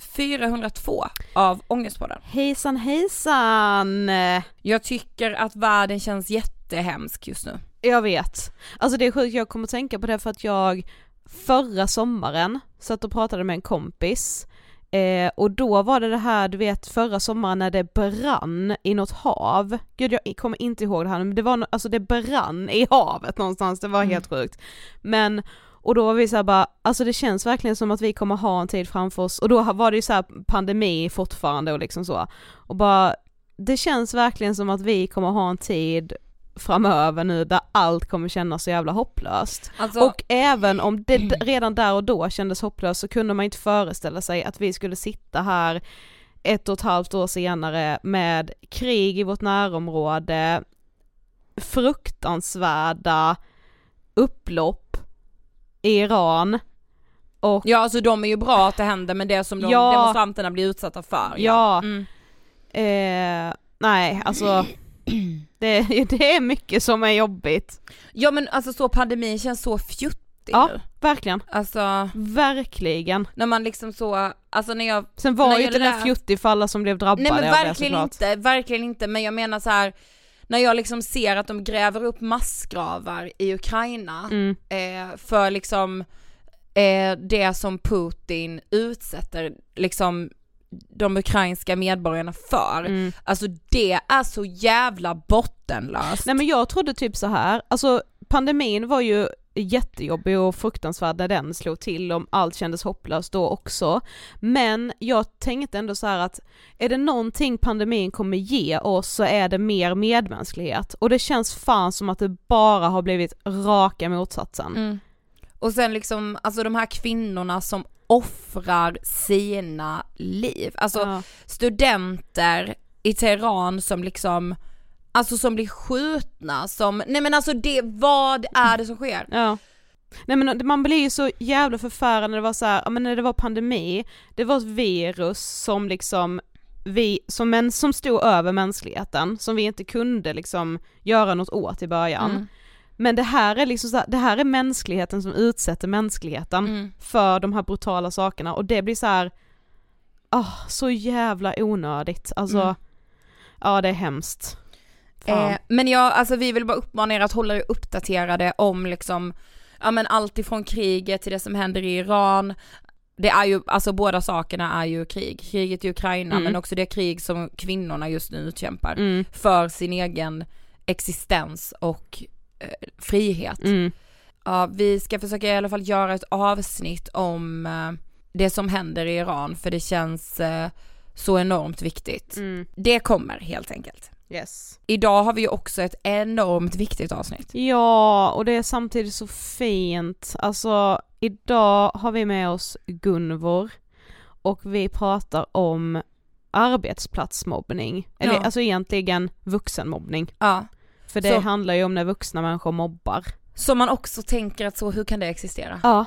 402 av Ångestpodden. Hejsan hejsan! Jag tycker att världen känns jättehemsk just nu. Jag vet. Alltså det är sjukt, jag kommer att tänka på det för att jag förra sommaren satt och pratade med en kompis eh, och då var det det här, du vet förra sommaren när det brann i något hav. Gud jag kommer inte ihåg det här men det var, alltså det brann i havet någonstans, det var Mm. helt sjukt. Men och då var vi såhär bara, alltså det känns verkligen som att vi kommer ha en tid framför oss och då var det ju så här pandemi fortfarande och liksom så. Och bara, det känns verkligen som att vi kommer ha en tid framöver nu där allt kommer kännas så jävla hopplöst. Alltså, Och även om det redan där och då kändes hopplöst så kunde man inte föreställa sig att vi skulle sitta här ett och ett halvt år senare med krig i vårt närområde, fruktansvärda upplopp Iran och ja alltså de är ju bra att det händer men det som de Ja. demonstranterna blir utsatta för. Ja. Mm. eh, nej alltså det, det är mycket som är jobbigt. ja men alltså så pandemin känns så fjuttig Ja. nu. Verkligen, Alltså verkligen. när man liksom så, alltså när jag Sen var När ju jag inte den fjuttig för alla som blev drabbade Nej men det verkligen inte, verkligen inte men jag menar så här när jag liksom ser att de gräver upp massgravar i Ukraina Mm. eh, för liksom eh, det som Putin utsätter liksom de ukrainska medborgarna för. Mm. Alltså det är så jävla bottenlöst. Nej men jag trodde typ så här, alltså pandemin var ju jättejobbig och fruktansvärd när den slog till och allt kändes hopplöst då också. Men jag tänkte ändå så här att är det någonting pandemin kommer ge oss så är det mer medmänsklighet och det känns fan som att det bara har blivit raka motsatsen. Mm. Och sen liksom, alltså de här kvinnorna som offrar sina liv. Alltså Ja. studenter i Teheran som liksom, alltså som blir skjutna, som, nej men alltså det, vad är det som sker? Ja. Nej men man blir ju så jävla förfärad när det var så här, men när det var pandemi, det var ett virus som liksom vi, som, en, som stod över mänskligheten, som vi inte kunde liksom göra något åt i början. Mm. Men det här är liksom så det här är mänskligheten som utsätter mänskligheten Mm. för de här brutala sakerna och det blir så här, ah så jävla onödigt, alltså, Mm. ja det är hemskt. Eh, men jag, alltså vi vill bara uppmana er att hålla er uppdaterade om liksom, ja men allt ifrån kriget till det som händer i Iran. Det är ju, alltså båda sakerna är ju krig. Kriget i Ukraina Mm. men också det krig som kvinnorna just nu utkämpar. Mm, För sin egen existens och eh, frihet. mm, Ja, vi ska försöka i alla fall göra ett avsnitt om eh, det som händer i Iran för det känns eh, så enormt viktigt. mm, Det kommer helt enkelt. Yes. Idag har vi ju också ett enormt viktigt avsnitt. Ja, och det är samtidigt så fint. Alltså, idag har vi med oss Gunvor och vi pratar om arbetsplatsmobbning. Eller Ja. alltså egentligen vuxenmobbning. Ja. För det Så- handlar ju om när vuxna människor mobbar. Så man också tänker att så, hur kan det existera? Ja.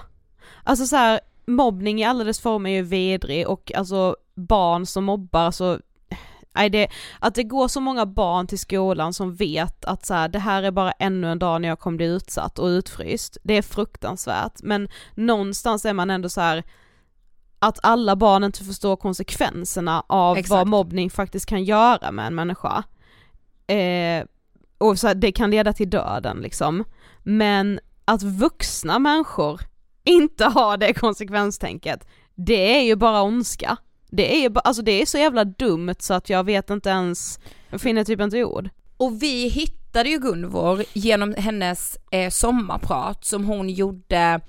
Alltså så här, mobbning i alla dess former är ju vidrig och alltså barn som mobbar så Nej, det, att det går så många barn till skolan som vet att så här, det här är bara ännu en dag när jag kommer bli utsatt och utfryst. Det är fruktansvärt men någonstans är man ändå så här att alla barn inte förstår konsekvenserna av Exakt. vad mobbning faktiskt kan göra med en människa. Eh, och så här, det kan leda till döden liksom. Men att vuxna människor inte har det konsekvenstänket, det är ju bara ondska. Det är alltså det är så jävla dumt så att jag vet inte ens, jag finner typ inte ord. Och vi hittade ju Gunvor genom hennes eh, sommarprat som hon gjorde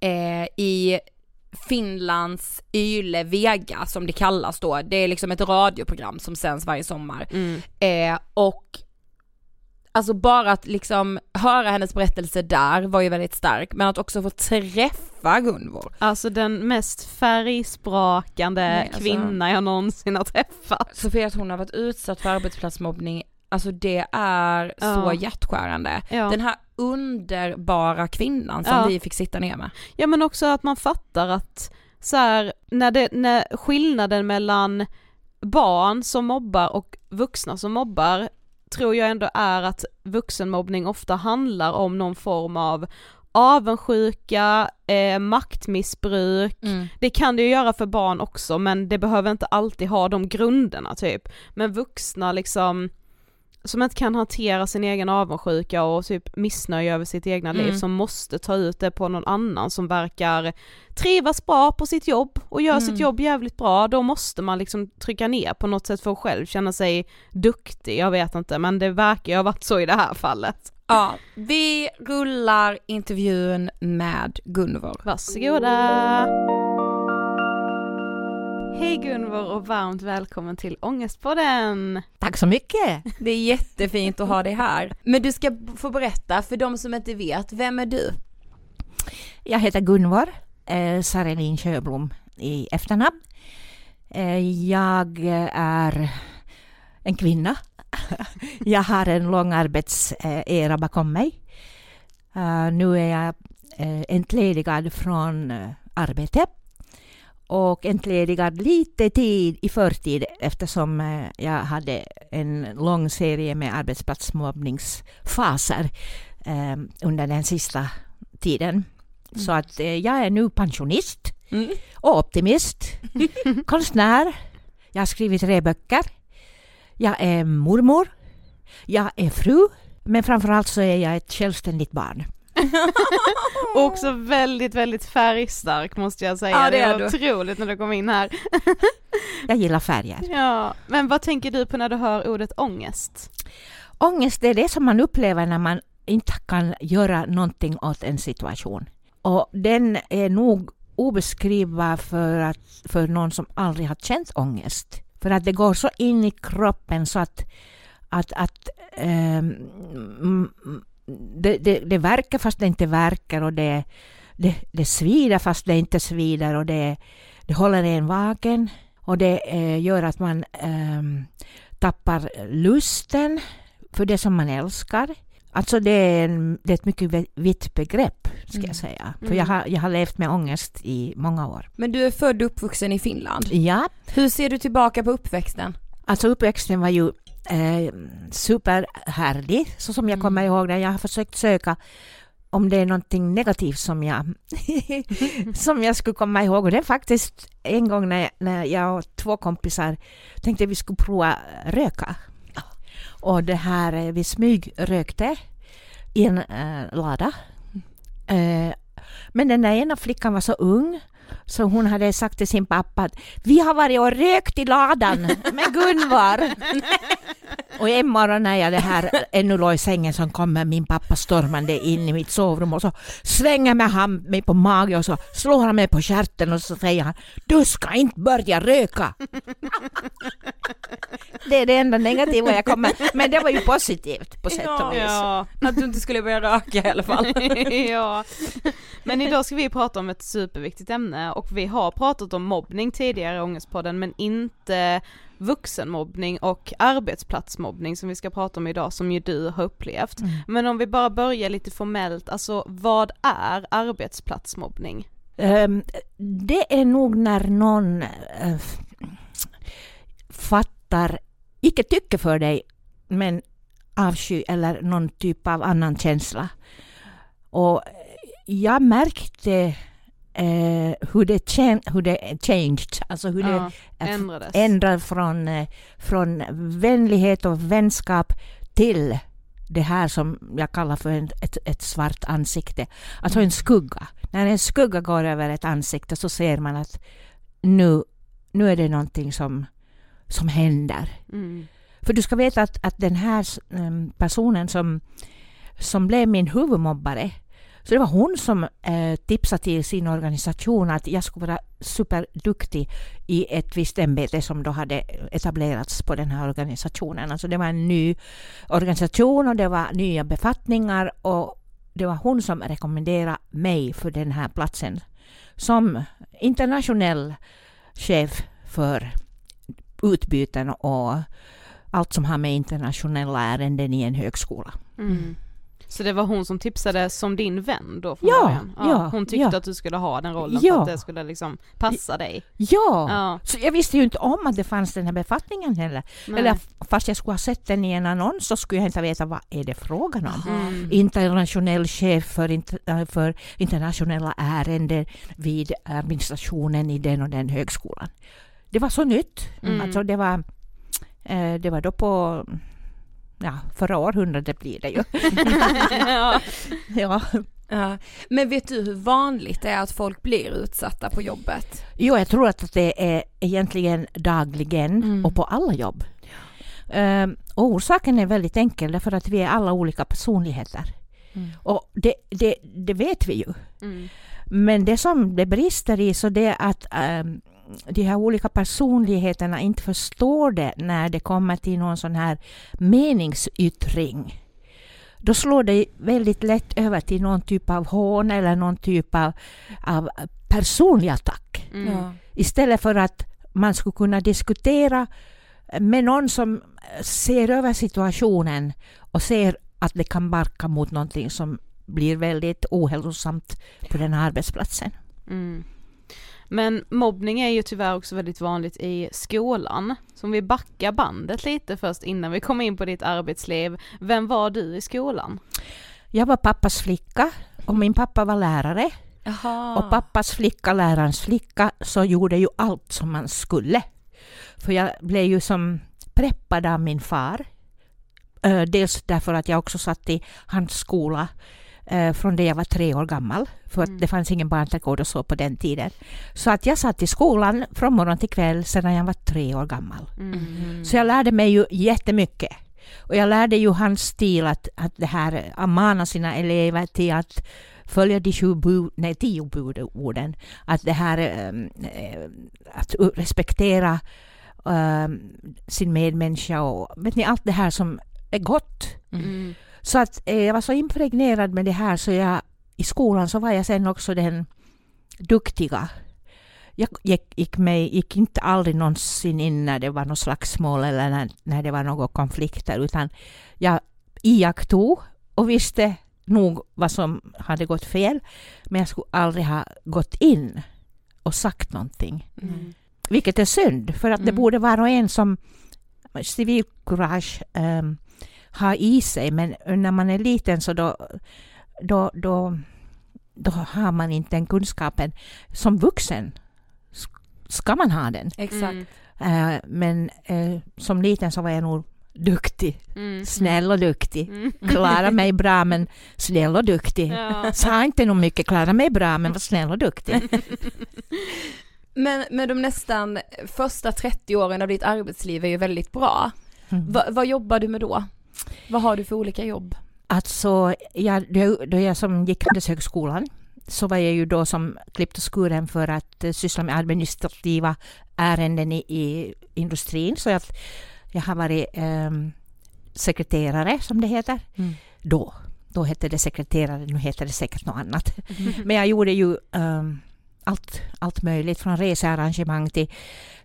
eh, i Finlands Yle Vega som det kallas då. Det är liksom ett radioprogram som sänds varje sommar. Mm. Eh, och alltså bara att liksom höra hennes berättelse där var ju väldigt stark, men att också få träffa Gunvor. Alltså den mest färgsprakande Nej, alltså- kvinna jag någonsin har träffat. Sofia att hon har varit utsatt för arbetsplatsmobbning, alltså det är Ja. så hjärtskärande. Ja. Den här underbara kvinnan som Ja. vi fick sitta ner med. Ja men också att man fattar att så här, när, det, när skillnaden mellan barn som mobbar och vuxna som mobbar tror jag ändå är att vuxenmobbning ofta handlar om någon form av avundsjuka, eh, maktmissbruk, det kan det ju göra för barn också men det behöver inte alltid ha de grunderna typ. Men vuxna liksom som inte kan hantera sin egen avundsjuka och typ missnöje över sitt egna liv Mm. som måste ta ut det på någon annan som verkar trivas bra på sitt jobb och gör sitt Mm. jobb jävligt bra, då måste man liksom trycka ner på något sätt för att själv känna sig duktig, jag vet inte men det verkar ju ha varit så i det här fallet. Ja, vi rullar intervjun med Gunvor. Varsågoda! Hej Gunvor och varmt välkommen till Ångestpodden! Tack så mycket! Det är jättefint att ha dig här. Men du ska få berätta för de som inte vet, vem är du? Jag heter Gunvor eh, Sarelin Sjöblom i efternamn. Eh, jag är en kvinna. jag har en lång arbetsera bakom mig. Eh, nu är jag eh, entledigad från eh, arbete och entledigad lite tid i förtid eftersom eh, jag hade en lång serie med arbetsplatsmobbningsfaser eh, under den sista tiden. Så att eh, jag är nu pensionist Mm. och optimist, konstnär. Jag har skrivit tre böcker. Jag är mormor. Jag är fru. Men framförallt så är jag ett självständigt barn. Och också väldigt, väldigt färgstark måste jag säga. Ja, det är var du. otroligt när du kom in här. Jag gillar färger. Ja, men vad tänker du på när du hör ordet ångest? Ångest det är det som man upplever när man inte kan göra någonting åt en situation. Och den är nog obeskrivbar för, att, för någon som aldrig har känt ångest. För att det går så in i kroppen så att, att, att mm, det, det, det verkar fast det inte verkar och det, det, det svider fast det inte svider och det, det håller en vaken och det eh, gör att man ehm, tappar lusten för det som man älskar. Alltså det är, en, det är ett mycket vi- vitt begrepp, ska jag säga. För jag har, jag har levt med ångest i många år. Men du är född och uppvuxen i Finland. Ja, Hur ser du tillbaka på uppväxten? alltså uppväxten var ju eh, superhärlig, så som jag kommer ihåg det. Jag har försökt söka om det är någonting negativt som jag, som jag skulle komma ihåg. Och det är faktiskt en gång när, när jag och två kompisar tänkte vi skulle prova röka. Och det här, eh, vi smygrökte i en eh, lada. Eh, men den där ena flickan var så ung så hon hade sagt till sin pappa att vi har varit och rökt i ladan med Gunvar. och en morgon när jag det här ännu låg i sängen så kommer min pappa stormande in i mitt sovrum och så svänger med han mig på magen och så slår han mig på stjärten och så säger han Du ska inte börja röka! det är det enda negativa jag kommer men det var ju positivt på sätt och vis. Ja, Att du inte skulle börja röka i alla fall. ja. Men idag ska vi prata om ett superviktigt ämne och vi har pratat om mobbning tidigare i Ångestpodden men inte vuxenmobbning och arbetsplatsmobbning som vi ska prata om idag som ju du har upplevt. Men om vi bara börjar lite formellt, alltså vad är arbetsplatsmobbning? Ehm, det är nog när någon f- fattar, icke tycker för dig, men avsky eller någon typ av annan känsla. Och jag märkte eh, hur, det hur det changed, alltså hur Ja, det ändrades. ändrade från, eh, från vänlighet och vänskap till det här som jag kallar för en, ett, ett svart ansikte. Alltså en skugga. När en skugga går över ett ansikte så ser man att nu, nu är det någonting som, som händer. Mm. För du ska veta att, att den här em, personen som, som blev min huvudmobbare så det var hon som eh, tipsade till sin organisation att jag skulle vara superduktig i ett visst ämbete som då hade etablerats på den här organisationen. Alltså det var en ny organisation och det var nya befattningar och det var hon som rekommenderade mig för den här platsen som internationell chef för utbyten och allt som har med internationella ärenden i en högskola. Mm. Så det var hon som tipsade som din vän då från Ja, början? ja, Hon tyckte ja. att du skulle ha den rollen Ja. för att det skulle liksom passa dig? Ja, Ja. så jag visste ju inte om att det fanns den här befattningen heller. Nej. Eller fast jag skulle ha sett den i en annons så skulle jag inte veta vad är det frågan om. Mm. Internationell chef för, inter, äh, för internationella ärenden vid administrationen i den och den högskolan. Det var så nytt. Mm. Alltså det var, eh, det var då på ja, förra århundradet blir det ju. ja. ja. Ja. Men vet du hur vanligt det är att folk blir utsatta på jobbet? Jo, jag tror att det är egentligen dagligen Mm. och på alla jobb. Ehm, och orsaken är väldigt enkel, därför att vi är alla olika personligheter. Mm. Och det, det, det vet vi ju. Mm. Men det som det brister i så det är att ehm, de här olika personligheterna inte förstår det när det kommer till någon sån här meningsyttring. Då slår det väldigt lätt över till någon typ av hån eller någon typ av, av personlig attack. Mm. Istället för att man skulle kunna diskutera med någon som ser över situationen och ser att det kan barka mot någonting som blir väldigt ohälsosamt på den här arbetsplatsen. Mm. Men mobbning är ju tyvärr också väldigt vanligt i skolan. Så om vi backar bandet lite först innan vi kommer in på ditt arbetsliv. Vem var du i skolan? Jag var pappas flicka och min pappa var lärare. Jaha. Och pappas flicka, lärarens flicka, så gjorde ju allt som man skulle. För jag blev ju som preppad av min far. Dels därför att jag också satt i hans skola eh, från det jag var tre år gammal. För att Mm. det fanns ingen barnträdgård och så på den tiden. Så att jag satt i skolan från morgon till kväll sedan jag var tre år gammal. Mm. Så jag lärde mig ju jättemycket. Och jag lärde ju hans stil att, att det här att mana sina elever till att följa de sju bud, nej, tio budorden. Att det här ehm, eh, att respektera ehm, sin medmänniska och vet ni, allt det här som är gott. Mm. Så att eh, jag var så impregnerad med det här så jag i skolan så var jag sen också den duktiga. Jag gick, gick, med, gick inte aldrig någonsin in när det var något slagsmål eller när, när det var några konflikter utan jag iakttog och visste nog vad som hade gått fel men jag skulle aldrig ha gått in och sagt någonting. Mm. Vilket är synd för att det Mm. borde vara en som civilkurage um, har i sig men när man är liten så då, då, då, då har man inte den kunskapen. Som vuxen sk- ska man ha den. Exakt. Mm. Men eh, som liten så var jag nog duktig. Mm. Snäll och duktig. Mm. Klara mig bra men snäll och duktig. Ja. Sa inte nog mycket klara mig bra men var snäll och duktig. Men, men de nästan första 30 åren av ditt arbetsliv är ju väldigt bra. Mm. Va, vad jobbar du med då? Vad har du för olika jobb? Alltså, jag, då, jag som gick Handelshögskolan så var jag ju då som klippt och skuren för att eh, syssla med administrativa ärenden i, i industrin. Så jag, jag har varit ehm, sekreterare, som det heter. Mm. Då. Då hette det sekreterare, nu heter det säkert något annat. Men jag gjorde ju ehm, allt, allt möjligt, från researrangemang till,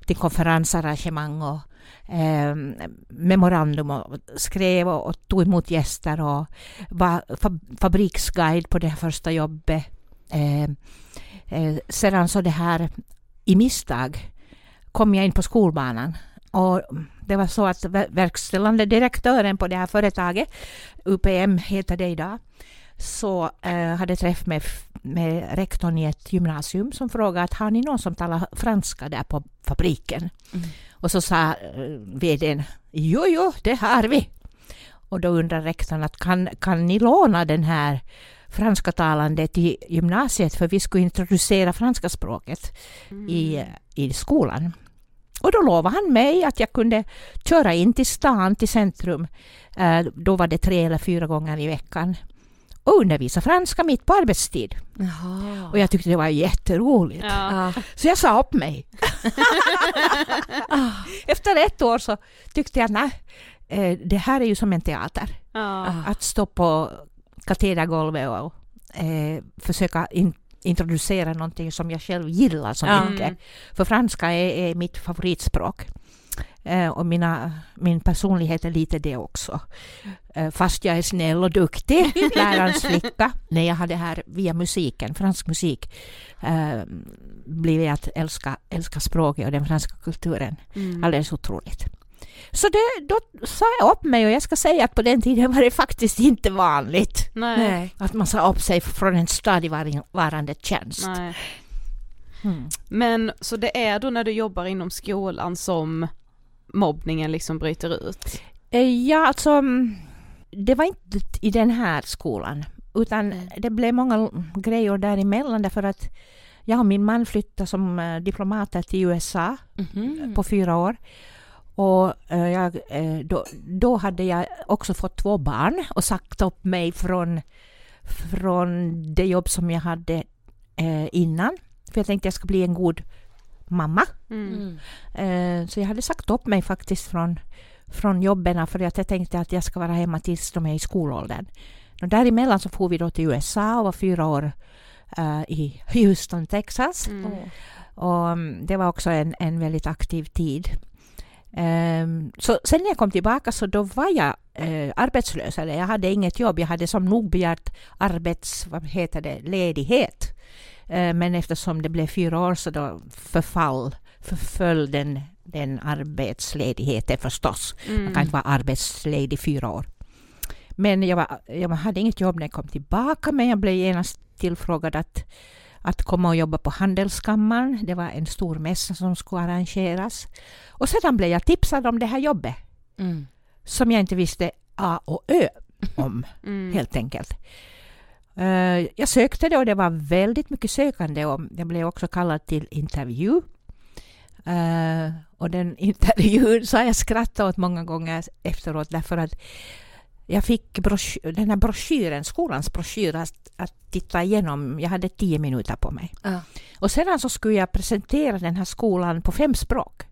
till konferensarrangemang och Ehm, memorandum och skrev och, och tog emot gäster och var fabriksguide på det första jobbet. Eh, eh, sedan så det här i misstag kom jag in på skolbanan och det var så att verkställande direktören på det här företaget, UPM heter det idag, så eh, hade träff med, med rektorn i ett gymnasium som frågade att har ni någon som talar franska där på fabriken? Mm. Och så sa eh, vdn jo, jo, det har vi. Och då undrar rektorn att kan, kan ni låna den här franska talande till gymnasiet för vi skulle introducera franska språket i, i skolan. Och då lovade han mig att jag kunde köra in till stan, till centrum. Eh, då var det tre eller fyra gånger i veckan. Och undervisa franska mitt på arbetstid. Jaha. Och jag tyckte det var jätteroligt. Ja. Så jag sa upp mig. Efter ett år så tyckte jag, nej, eh, det här är ju som en teater. Ja. Att stå på katedergolvet och eh, försöka in, introducera någonting som jag själv gillar så mycket. För franska är, är mitt favoritspråk. Eh, och mina, min personlighet är lite det också. Eh, fast jag är snäll och duktig, lärarens flicka. När jag hade här via musiken, fransk musik, eh, blivit att älska, älska språket och den franska kulturen. Mm. Alldeles otroligt. Så det, då sa jag upp mig och jag ska säga att på den tiden var det faktiskt inte vanligt Nej. Att man sa upp sig från en stadigvarande tjänst. Nej. Mm. Men så det är då när du jobbar inom skolan som mobbningen liksom bryter ut? Eh, Ja, alltså mm, det var inte i den här skolan utan det blev många grejer däremellan därför att jag och min man flyttade som eh, diplomater till USA Mhm. på fyra år. Och eh, jag, då, då hade jag också fått två barn och sagt upp mig från, från det jobb som jag hade innan. För jag tänkte jag ska bli en god mamma. Mm. Mm. Eh, så jag hade sagt upp mig faktiskt från, från jobben för att jag tänkte att jag ska vara hemma tills de är i skolåldern. Och däremellan så får vi då till USA och var fyra år eh, i Houston, Texas. Mm. Och mm, det var också en, en väldigt aktiv tid. Ehm, så sen när jag kom tillbaka så då var jag eh, arbetslös. Eller jag hade inget jobb. Jag hade som nog begärt arbets... Vad heter det? Ledighet. Eh, men eftersom det blev fyra år så då förfall, förföll den, den arbetsledigheten förstås. Man Mm. kan inte vara arbetsledig fyra år. Men jag, var, jag hade inget jobb när jag kom tillbaka men jag blev genast tillfrågad att, att komma och jobba på Handelskammaren. Det var en stor mässa som skulle arrangeras. Och sedan blev jag tipsad om det här jobbet Mm. som jag inte visste A och Ö om Mm. helt enkelt. Eh, jag sökte det och det var väldigt mycket sökande och jag blev också kallad till intervju. Eh, och den intervjun så har jag skrattat åt många gånger efteråt därför att jag fick brosch- den här broschyren, skolans broschyr att, att titta igenom. Jag hade tio minuter på mig. Ja. Och sedan så skulle jag presentera den här skolan på fem språk.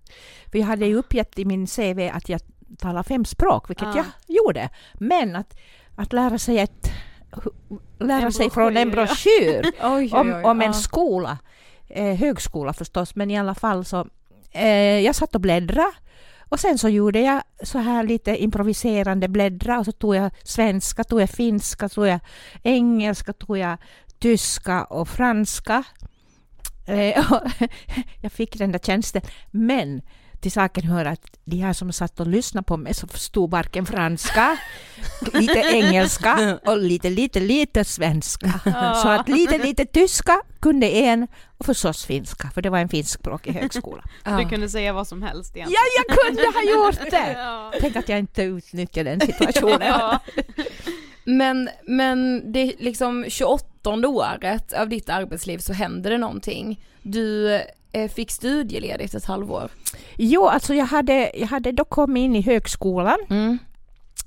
För jag hade ju uppgett i min CV att jag talar fem språk, vilket Ja. jag gjorde. Men att, att lära sig ett lära En sig från en broschyr, Oj, oj, om, oj, om en ja. skola, eh, högskola förstås, men i alla fall så eh, jag satt och bläddrade och sen så gjorde jag så här lite improviserande bläddra och så tog jag svenska, tog jag finska, tog jag engelska, tog jag tyska och franska. Eh, och jag fick den där tjänsten. Men till saken hör att de här som satt och lyssnade på mig så förstod varken franska, lite engelska och lite, lite, lite svenska. Så att lite, lite tyska kunde en och förstås finska, för det var en finskspråkig högskola. Du kunde säga vad som helst igen. Ja, jag kunde ha gjort det! Ja. Tänk att jag inte utnyttjade den situationen. Ja. Men, men det liksom 28 året av ditt arbetsliv så händer det någonting. Du fick studieledigt ett halvår. Jo, alltså jag hade, jag hade då kommit in i högskolan Mm.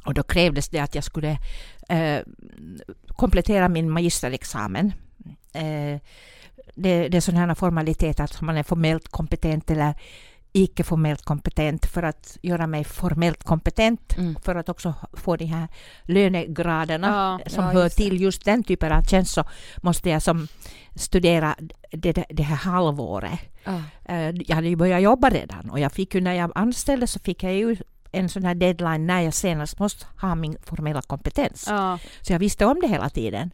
och då krävdes det att jag skulle eh, komplettera min magisterexamen. Eh, det, det är sådana formaliteter, att man är formellt kompetent eller icke formellt kompetent för att göra mig formellt kompetent Mm. för att också få de här lönegraderna Ja, som ja, hör till just den typen av tjänst så måste jag som studera det, det, här halvåret. Ja. Eh, Jag hade ju börjat jobba redan och jag fick ju när jag anställdes så fick jag ju en sån här deadline när jag senast måste ha min formella kompetens. Ja. Så jag visste om det hela tiden.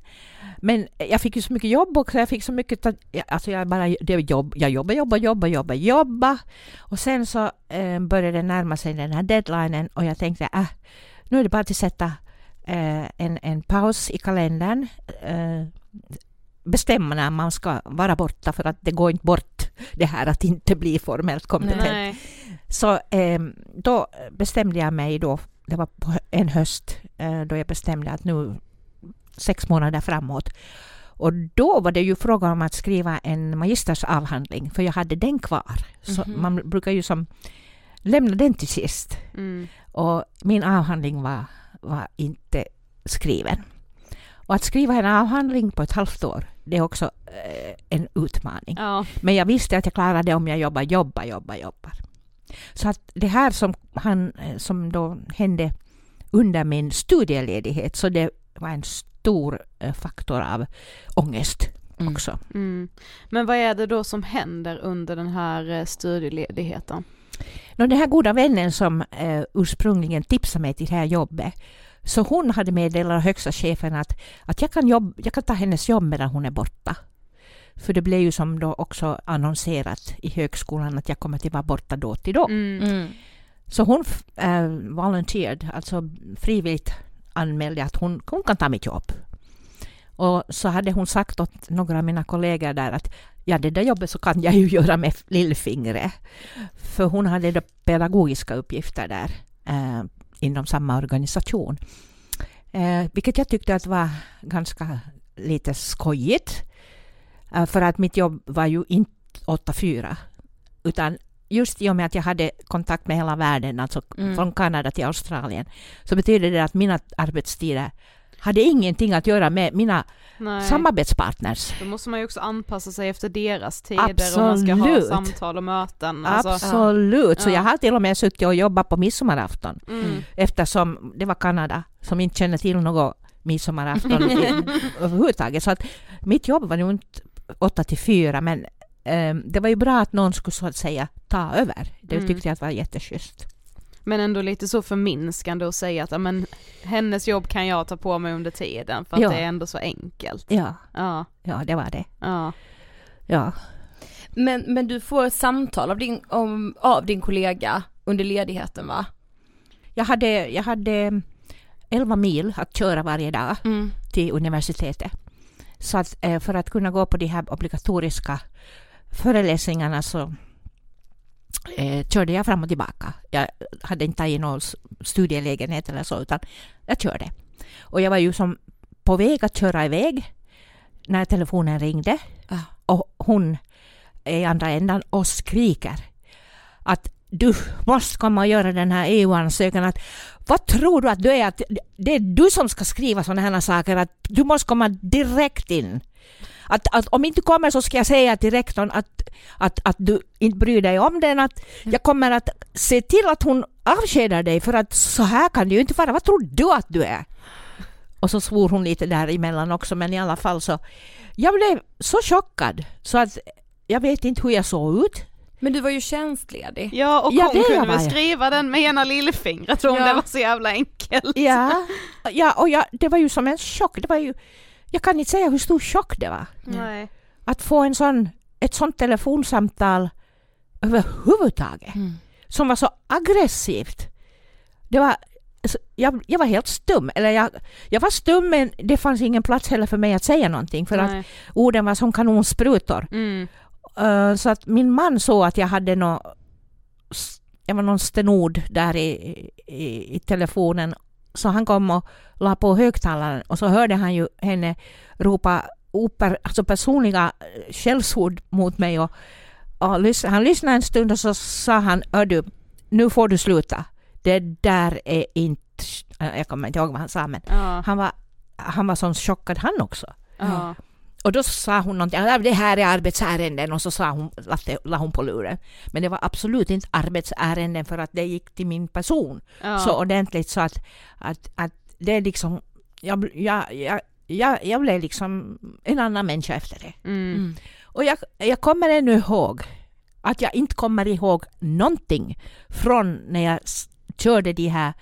Men jag fick ju så mycket jobb också. Jag fick så mycket... Alltså jag bara... Det jobb, jag jobbade, jobbade, jobbade, jobbade, jobbade. Och sen så eh, började det närma sig den här deadlinen och jag tänkte äh, nu är det bara att sätta eh, en, en paus i kalendern. Eh, bestämma när man ska vara borta för att det går inte bort det här att inte bli formellt kompetent. Nej. Så eh, då bestämde jag mig då, det var en höst, eh, då jag bestämde att nu sex månader framåt. Och då var det ju fråga om att skriva en magistersavhandling, för jag hade den kvar. Så Mhm. man brukar ju som lämna den till sist. Mm. Och min avhandling var, var inte skriven. Och att skriva en avhandling på ett halvt år, det är också eh, en utmaning. Ja. Men jag visste att jag klarade det om jag jobbar, jobbar, jobbar, jobbar. Så att det här som, han, eh, som då hände under min studieledighet, så det var en stor eh, faktor av ångest Mm. också. Mm. Men vad är det då som händer under den här eh, studieledigheten? Den här goda vännen som eh, ursprungligen tipsade mig till det här jobbet, så hon hade meddelat högsta chefen att, att jag, kan jobb, jag kan ta hennes jobb medan hon är borta. För det blev ju som då också annonserat i högskolan att jag kommer att vara borta då till då. Mm. Mm. Så hon äh, volunteered, alltså frivilligt anmälde att hon, hon kan ta mitt jobb. Och så hade hon sagt åt några av mina kollegor där att ja, det där jobbet så kan jag ju göra med lillfingret. För hon hade då pedagogiska uppgifter där eh, inom samma organisation. Eh, vilket jag tyckte att var ganska lite skojigt. Eh, för att mitt jobb var ju inte 8-4 utan just i och med att jag hade kontakt med hela världen, alltså Mm. från Kanada till Australien, så betyder det att mina arbetstider hade ingenting att göra med mina Nej. samarbetspartners. Då måste man ju också anpassa sig efter deras tider om man ska ha Absolut. samtal och möten. Alltså, Absolut, så Ja. jag har till och med suttit och jobbat på midsommarafton mm. eftersom det var Kanada som inte känner till något midsommarafton överhuvudtaget. Så att mitt jobb var nog inte 8 till 4 men eh, det var ju bra att någon skulle så att säga ta över. Det Mm. tyckte jag var jätteschysst. Men ändå lite så förminskande att säga att men, hennes jobb kan jag ta på mig under tiden för att Ja. det är ändå så enkelt. Ja, Ja, ja det var det. ja. Ja. Men, men du får samtal av din, om, av din kollega under ledigheten va? Jag, hade, jag hade 11 mil att köra varje dag Mm. till universitetet. Så att, eh, för att kunna gå på de här obligatoriska föreläsningarna så eh, körde jag fram och tillbaka. Jag hade inte tagit någon studielägenhet eller så, utan jag körde. Och jag var ju som på väg att köra iväg när telefonen ringde. Ah. Och hon är i andra ändan och skriker att du måste komma och göra den här EU-ansökan. Att, vad tror du att du är? Att det är du som ska skriva sådana här saker. Att du måste komma direkt in. Att, att om inte du kommer så ska jag säga till rektorn att, att, att du inte bryr dig om den. Att jag kommer att se till att hon avskedar dig för att så här kan det ju inte vara. Vad tror du att du är? Och så svor hon lite däremellan också men i alla fall så. Jag blev så chockad så att jag vet inte hur jag såg ut. Men du var ju tjänstledig. Ja och Ja, hon kunde väl skriva den med ena lillfingret om Ja. det var så jävla enkelt. Ja, ja och jag, det var ju som en chock. Det var ju, jag kan inte säga hur stor chock det var. Nej. Att få en sån, ett sånt telefonsamtal överhuvudtaget. Mm. Som var så aggressivt. Det var, alltså, jag, jag var helt stum. Eller jag, jag var stum men det fanns ingen plats heller för mig att säga någonting. För att Nej. orden var som kanonsprutor. Mm. Uh, så att min man såg att jag hade nå jag var någon stenod där i, i, i telefonen. Så han kom och la på högtalaren och så hörde han ju henne ropa oper, alltså personliga eh, skällsord mot mig. Och, och lys- han lyssnade en stund och så sa han, du, nu får du sluta. Det där är inte... eh, Jag kommer inte ihåg vad han sa men Ja. han var, han var så chockad han också. Ja. Och då sa hon någonting, "Ja, det här är arbetsärenden och så sa hon, la, la hon på luren. Men det var absolut inte arbetsärenden för att det gick till min person Ja. så ordentligt så att, att, att det är liksom, jag, jag, jag, jag, jag blev liksom en annan människa efter det. Mm. Och jag, jag kommer ännu ihåg att jag inte kommer ihåg någonting från när jag körde de här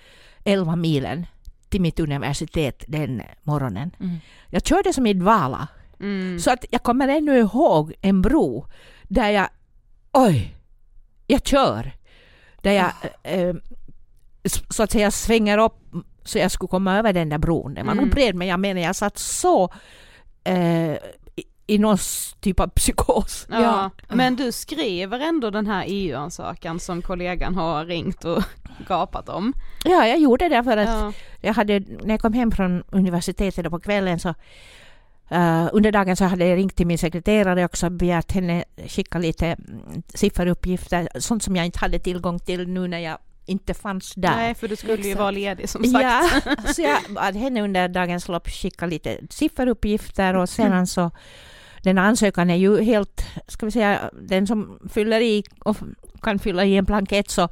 11 milen till mitt universitet den morgonen. Mm. Jag körde som i dvala. Mm. Så att jag kommer ännu ihåg en bro där jag, oj, jag kör. Där jag eh, s- så att säga svänger upp så jag skulle komma över den där bron. Den var Mm. nog bred men jag menar jag satt så eh, i, i någon typ av psykos. Ja. Men du skriver ändå den här EU-ansökan som kollegan har ringt och gapat om. Ja, jag gjorde det för att Ja. jag hade, när jag kom hem från universitetet och på kvällen så eh, under dagen så hade jag ringt till min sekreterare och också begärt henne skicka lite mm, sifferuppgifter, sånt som jag inte hade tillgång till nu när jag inte fanns där. Nej, för du skulle ju vara ledig som sagt. Ja, så jag bad henne under dagens lopp skicka lite sifferuppgifter och sedan så den ansökan är ju helt, ska vi säga, den som fyller i och kan fylla i en blankett så,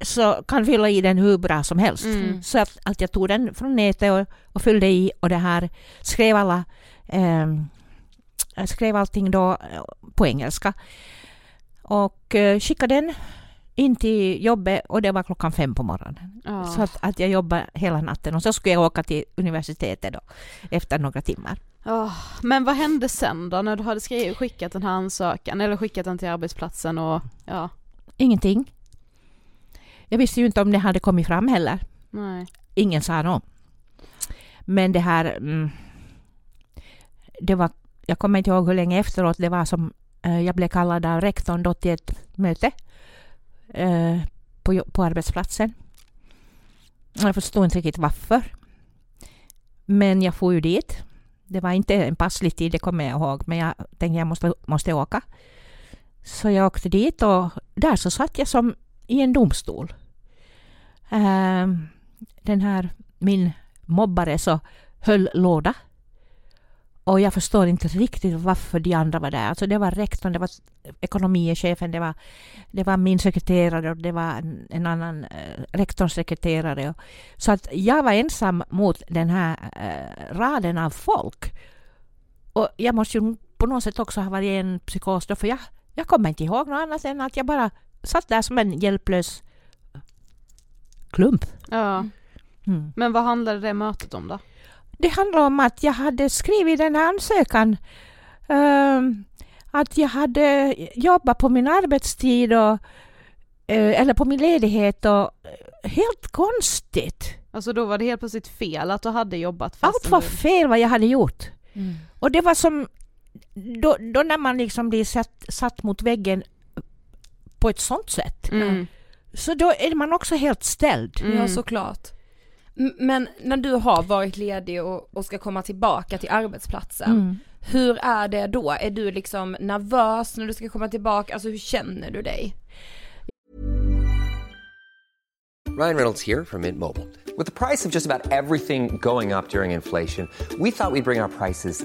så kan fylla i den hur bra som helst. Mm. Så att, att jag tog den från nätet och, och fyllde i och det här skrev alla jag skrev allting då eh, på engelska. Och eh, skickade den in till jobbet och det var klockan fem på morgonen. Ja. Så att, att jag jobbade hela natten och så skulle jag åka till universitetet då efter några timmar. Ja, men vad hände sen då när du hade skrivit, skickat den här ansökan eller skickat den till arbetsplatsen och ja, Ingenting. Jag visste ju inte om det hade kommit fram heller. nej. Ingen sa något. Men det här... Mm, det var, jag kommer inte ihåg hur länge efteråt det var som eh, jag blev kallad av rektorn då till ett möte eh, på, på arbetsplatsen. Jag förstod inte riktigt varför. Men jag får ju dit. Det var inte en passlig tid, det kommer jag ihåg, men jag tänkte jag måste, måste åka. Så jag åkte dit och där så satt jag som i en domstol. Eh, den här, min mobbare så höll låda. Och jag förstår inte riktigt varför de andra var där. Alltså det var rektorn, det var ekonomichefen, det var, det var min sekreterare och det var en, annan eh, rektorns sekreterare. Så att jag var ensam mot den här eh, raden av folk. Och jag måste ju på något sätt också ha varit en psykos då, för jag, jag kommer inte ihåg något annat än att jag bara satt där som en hjälplös klump. Ja, Mm. men vad handlade det mötet om då? Det handlar om att jag hade skrivit den här ansökan. ehm, att jag hade jobbat på min arbetstid och, eh, eller på min ledighet och eh, helt konstigt. Alltså då var det helt plötsligt fel att du hade jobbat fast Allt var fel vad jag hade gjort. Och det var som då, då när man liksom blir satt, satt mot väggen på ett sånt sätt. mm. Så då är man också helt ställd. Mm. Ja såklart. Men när du har varit ledig och, och ska komma tillbaka till arbetsplatsen, Mm. hur är det då? Är du liksom nervös när du ska komma tillbaka? Alltså hur känner du dig? Ryan Reynolds here from Mint Mobile. With the price of just about everything going up during inflation, we thought we'd bring our prices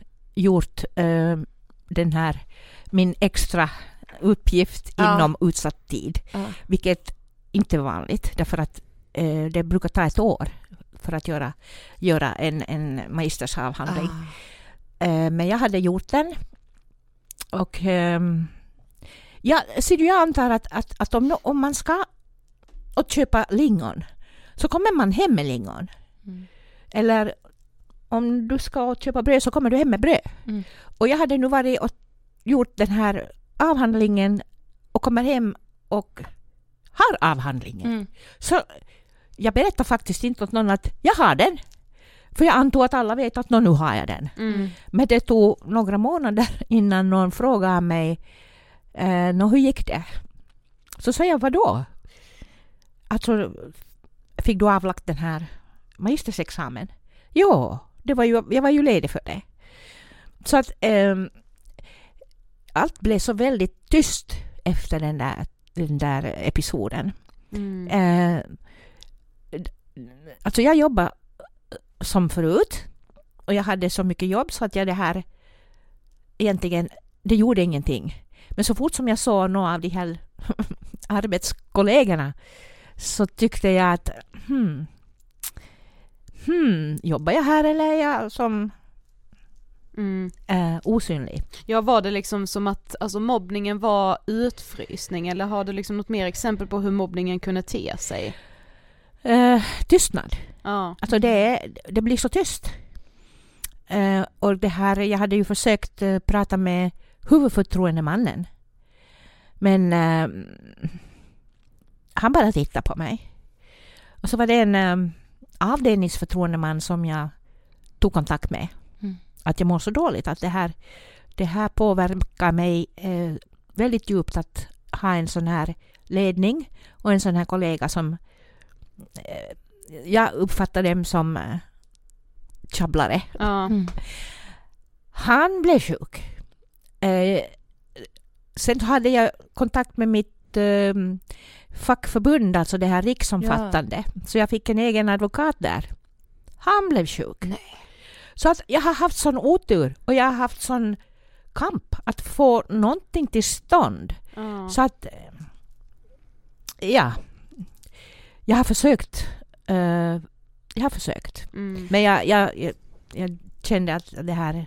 gjort eh, den här, min extra uppgift Ja. inom utsatt tid. Ja. Vilket inte är vanligt, därför att eh, det brukar ta ett år för att göra, göra en, en magistersavhandling. Eh, men jag hade gjort den. Och ehm, ja, så jag antar att, att, att om, om man ska och köpa lingon så kommer man hem med lingon. Eller om du ska köpa bröd så kommer du hem med bröd. Mm. Och jag hade nu varit och gjort den här avhandlingen och kommer hem och har avhandlingen. Mm. Så jag berättar faktiskt inte åt någon att jag har den. För jag antog att alla vet att nu har jag den. Mm. Men det tog några månader innan någon frågade mig eh, hur gick det? Så sa jag, vadå? Alltså, fick du avlagt den här magistersexamen? Jo, det var ju, jag var ju ledig för det. Så att um, allt blev så väldigt tyst efter den där, den där episoden. Mm. Uh, alltså jag jobbade som förut och jag hade så mycket jobb så att jag det här egentligen, det gjorde ingenting. Men så fort som jag såg några av de här arbetskollegorna så tyckte jag att hmm, hmm, jobbar jag här eller är jag som mm. eh, osynlig? Ja, var det liksom som att alltså, mobbningen var utfrysning eller har du liksom något mer exempel på hur mobbningen kunde te sig? Eh, tystnad. Ja. Alltså det, det blir så tyst. Eh, och det här, jag hade ju försökt eh, prata med huvudförtroendemannen. Men eh, han bara tittade på mig. Och så var det en avdelningsförtroendeman som jag tog kontakt med. Mm. Att jag mår så dåligt, att det här, det här påverkar mig eh, väldigt djupt att ha en sån här ledning och en sån här kollega som eh, jag uppfattar dem som eh, tjabblare. Ja. Mm. Han blev sjuk. Eh, sen hade jag kontakt med mitt eh, fackförbund, alltså det här riksomfattande. Ja. Så jag fick en egen advokat där. Han blev sjuk. Nej. Så att jag har haft sån otur och jag har haft sån kamp att få någonting till stånd. Mm. Så att, ja, jag har försökt. Uh, jag har försökt. Mm. Men jag, jag, jag, jag, kände att det här,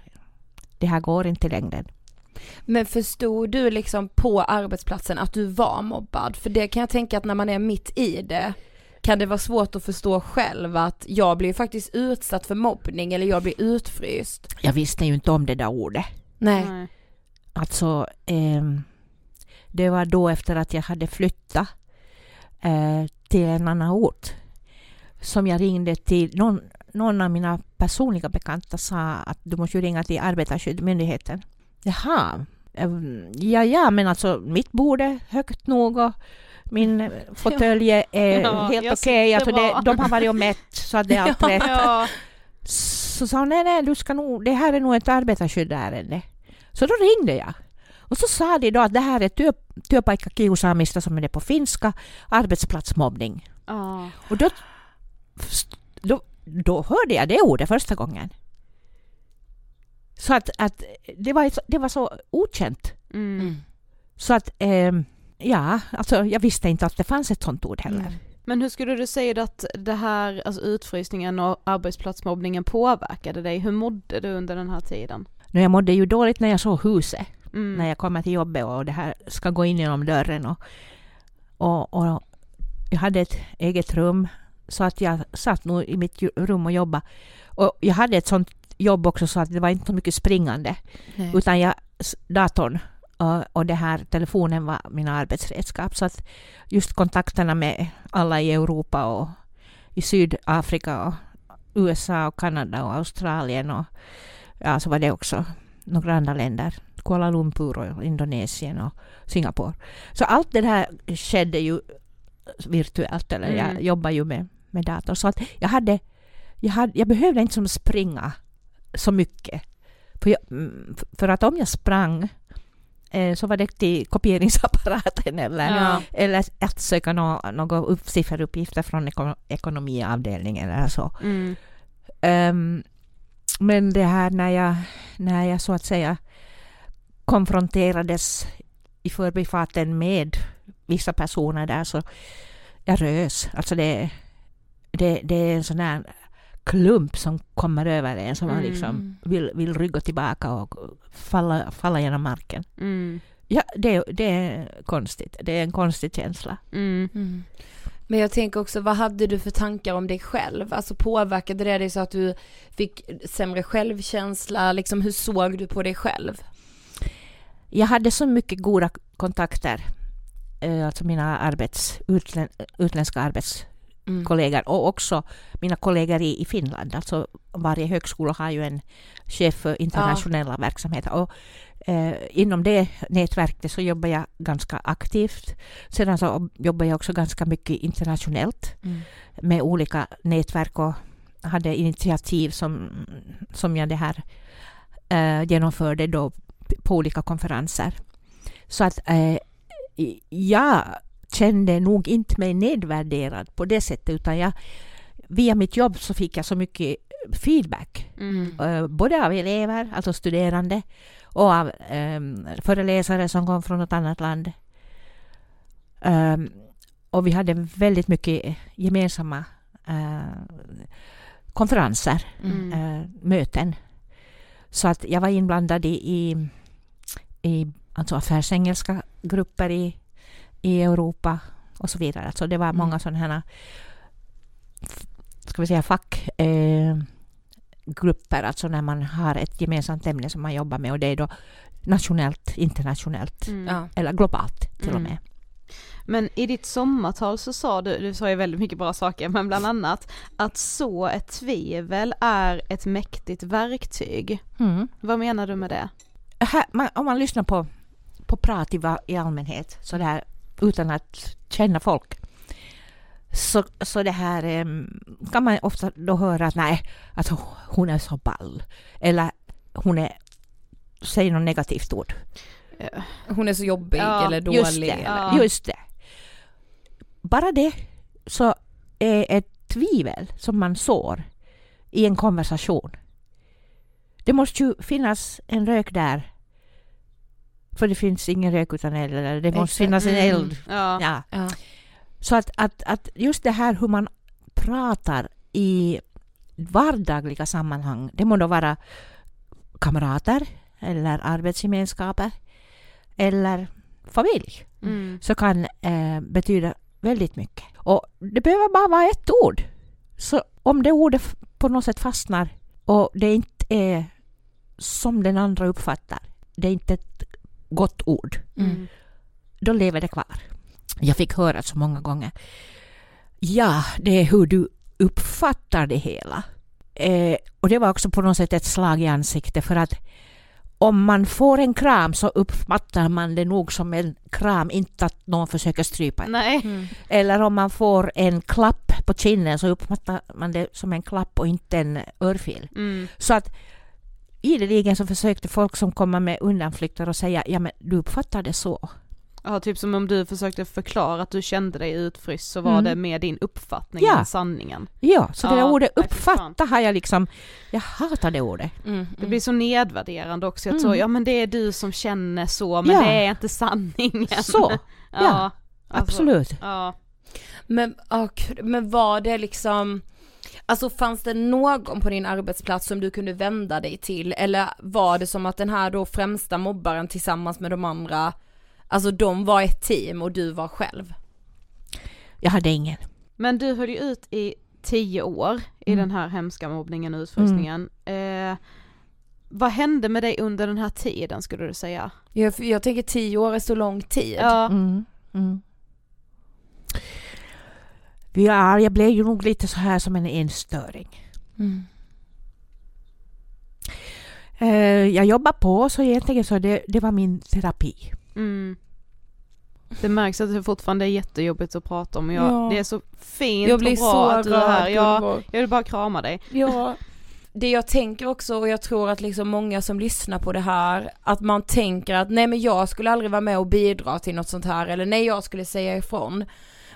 det här går inte längre. Men förstod du liksom på arbetsplatsen att du var mobbad? För det kan jag tänka att när man är mitt i det kan det vara svårt att förstå själv att jag blir faktiskt utsatt för mobbning eller jag blir utfryst. Jag visste ju inte om det där ordet. Nej. Nej. Alltså, eh, det var då efter att jag hade flyttat eh, till en annan ort som jag ringde till någon, någon av mina personliga bekanta sa att du måste ringa till Arbetarskyddsmyndigheten. Jaha, ehm, ja, ja, men alltså mitt bord är högt nog och min fåtölj är ja, helt okej. Okay. Alltså de har varit och mätt så att det är allt rätt. Ja. Så sa hon, nej, nej, du ska nog, det här är nog ett arbetarskyddsärende. Så då ringde jag. Och så sa de då att det här är typ, työpaikkakiusaamista som är det på finska, arbetsplatsmobbning. Oh. Och då, då, då hörde jag det ordet första gången. Så att, att det, var, det var så okänt. Mm. Så att, eh, ja, alltså jag visste inte att det fanns ett sånt ord heller. Mm. Men hur skulle du säga att det här, alltså utfrysningen och arbetsplatsmobbningen påverkade dig? Hur mådde du under den här tiden? Jag mådde ju dåligt när jag såg huset. Mm. När jag kommer till jobbet och det här ska gå in genom dörren. Och, och, och jag hade ett eget rum så att jag satt nog i mitt rum och jobbade. Och jag hade ett sånt jobb också så att det var inte så mycket springande. Nej. Utan jag, datorn och, och det här telefonen var mina arbetsredskap. Så att just kontakterna med alla i Europa och i Sydafrika och USA och Kanada och Australien och ja, så var det också några andra länder. Kuala Lumpur och Indonesien och Singapore. Så allt det här skedde ju virtuellt, eller mm. jag jobbar ju med, med dator. Så att jag, hade, jag, hade, jag behövde inte som springa så mycket. För, jag, mm, för att om jag sprang eh, så var det till kopieringsapparaten eller, ja. eller att söka några no, sifferuppgifter från ekonomiavdelningen eller så. Mm. Um, men det här när jag, när jag så att säga konfronterades i förbifarten med vissa personer där så jag rös. Alltså det, det, det är en sån här klump som kommer över en som mm. man liksom vill, vill rygga tillbaka och falla, falla genom marken. Mm. Ja, det, det är konstigt. Det är en konstig känsla. Mm. mm. Men jag tänker också, vad hade du för tankar om dig själv? Alltså påverkade det dig så att du fick sämre självkänsla? Liksom hur såg du på dig själv? Jag hade så mycket goda kontakter, eh, alltså mina arbets, utlän, utländska arbets Mm. kollegor och också mina kollegor i, i Finland. Alltså varje högskola har ju en chef för internationella verksamheter. Och, eh, inom det nätverket så jobbar jag ganska aktivt. Sedan så jobbar jag också ganska mycket internationellt Mm. med olika nätverk och hade initiativ som, som jag det här eh, genomförde då på olika konferenser. Så att eh, jag kände nog inte mig nedvärderad på det sättet utan jag, via mitt jobb så fick jag så mycket feedback. Mm. eh, både av elever, alltså studerande, och av um, föreläsare som kom från något annat land. Ehm, och vi hade väldigt mycket gemensamma eh, konferenser, Mm. eh, möten. Så att jag var inblandad i, i, i alltså affärsengelska grupper i, i Europa och så vidare. Alltså det var Mm. många sådana här ska vi säga fack eh, grupper, alltså när man har ett gemensamt ämne som man jobbar med och det är då nationellt, internationellt Mm. Eller globalt till och Mm. med. Men i ditt sommartal så sa du, du sa ju väldigt mycket bra saker, men bland annat att så ett tvivel är ett mäktigt verktyg. Mm. Vad menar du med det? Här, man, om man lyssnar på, på prat i, i allmänhet så där, utan att känna folk så, så det här kan man ofta då höra att nej, att hon är så ball eller hon är, säger något negativt ord. Hon är så jobbig Ja, eller dålig. Just det, eller? Ja. just det. Bara det så är ett tvivel som man sår i en konversation. Det måste ju finnas en rök där. För det finns ingen rök utan eld. eller Det måste Exakt. finnas en Mm. eld. Ja. Ja. Ja. Så att, att, att just det här hur man pratar i vardagliga sammanhang. Det må då vara kamrater eller arbetsgemenskaper eller familj Mm. så kan eh, betyda väldigt mycket. Och det behöver bara vara ett ord. Så om det ordet på något sätt fastnar och det inte är som den andra uppfattar, det är inte ett gott ord, Mm. då lever det kvar. Jag fick höra så många gånger. Ja, det är hur du uppfattar det hela. Eh, och det var också på något sätt ett slag i ansiktet för att om man får en kram så uppfattar man det nog som en kram, inte att någon försöker strypa en. Nej. Mm. Eller om man får en klapp på kinden så uppfattar man det som en klapp och inte en örfil. Mm. Så att ideligen så försökte folk som kommer med undanflykter och säga ja men du uppfattar det så. Ja, typ som om du försökte förklara att du kände dig utfryst så var Mm. det med din uppfattning Ja. än sanningen. Ja, så det Ja, där ordet uppfatta har jag liksom, jag hatar det ordet. Mm. Det blir så nedvärderande också, att så, Mm. ja men det är du som känner så, men Ja. det är inte sanningen. Så, ja. alltså, absolut. Ja. Men, ah, gud, men var det liksom, alltså fanns det någon på din arbetsplats som du kunde vända dig till? Eller var det som att den här då främsta mobbaren tillsammans med de andra, alltså de var ett team och du var själv? Jag hade ingen. Men du höll ju ut i tio år i Mm. den här hemska mobbningen och utfrysningen. Eh, vad hände med dig under den här tiden skulle du säga? Jag, jag tänker tio år är så lång tid. Ja. Mm, mm. Ja, jag blev ju nog lite så här som en enstöring. Mm. Eh, jag jobbar på så egentligen så det, det var min terapi. Mm. Det märks att det fortfarande är jättejobbigt att prata om jag, Ja. det är så fint Jag blir och bra så att du är här. Jag, jag vill bara krama dig. Ja. Det jag tänker också och jag tror att liksom många som lyssnar på det här, att man tänker att nej men jag skulle aldrig vara med och bidra till något sånt här eller nej jag skulle säga ifrån.